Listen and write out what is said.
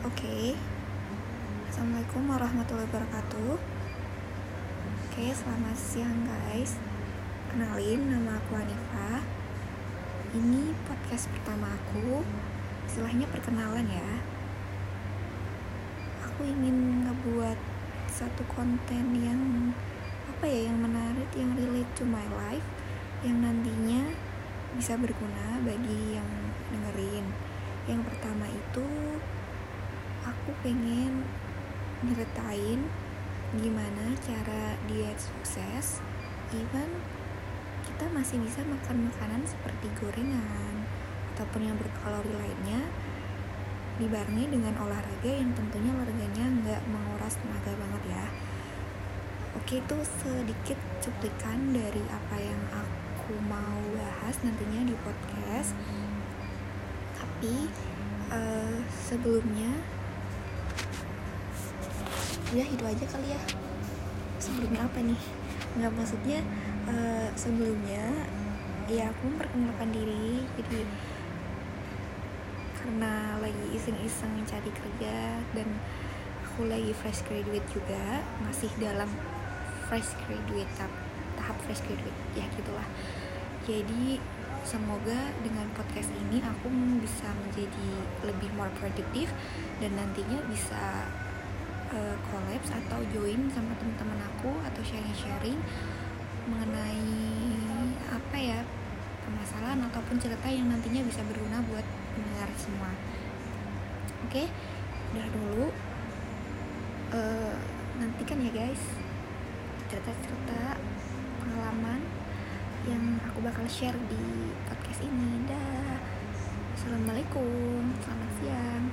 Oke. Assalamualaikum warahmatullahi wabarakatuh. Oke, selamat siang guys. Kenalin nama aku Anifa. Ini podcast pertama aku. Istilahnya perkenalan ya. Aku ingin ngebuat satu konten yang apa ya, yang menarik, yang relate to my life, yang nantinya bisa berguna bagi yang dengerin. Yang pertama itu pengen nyeritain gimana cara diet sukses even kita masih bisa makan makanan seperti gorengan ataupun yang berkalori lainnya dibarengi dengan olahraga yang tentunya olahraganya nggak menguras tenaga banget ya. Oke itu sedikit cuplikan dari apa yang aku mau bahas nantinya di podcast. Tapi uh, sebelumnya ya itu aja kali ya. Sebelumnya apa nih? Nggak maksudnya uh, sebelumnya ya aku memperkenalkan diri. Jadi karena lagi iseng-iseng cari kerja dan aku lagi fresh graduate juga masih dalam fresh graduate tahap, tahap fresh graduate. Ya gitulah. Jadi semoga dengan podcast ini aku bisa menjadi lebih more produktif dan nantinya bisa uh, collabs atau join sama teman-teman aku atau sharing-sharing mengenai apa ya permasalahan ataupun cerita yang nantinya bisa berguna buat pendengar semua. Oke, okay? udah dulu. Uh, nantikan ya guys cerita-cerita pengalaman yang aku bakal share di podcast ini. Dah. Assalamualaikum. Selamat siang.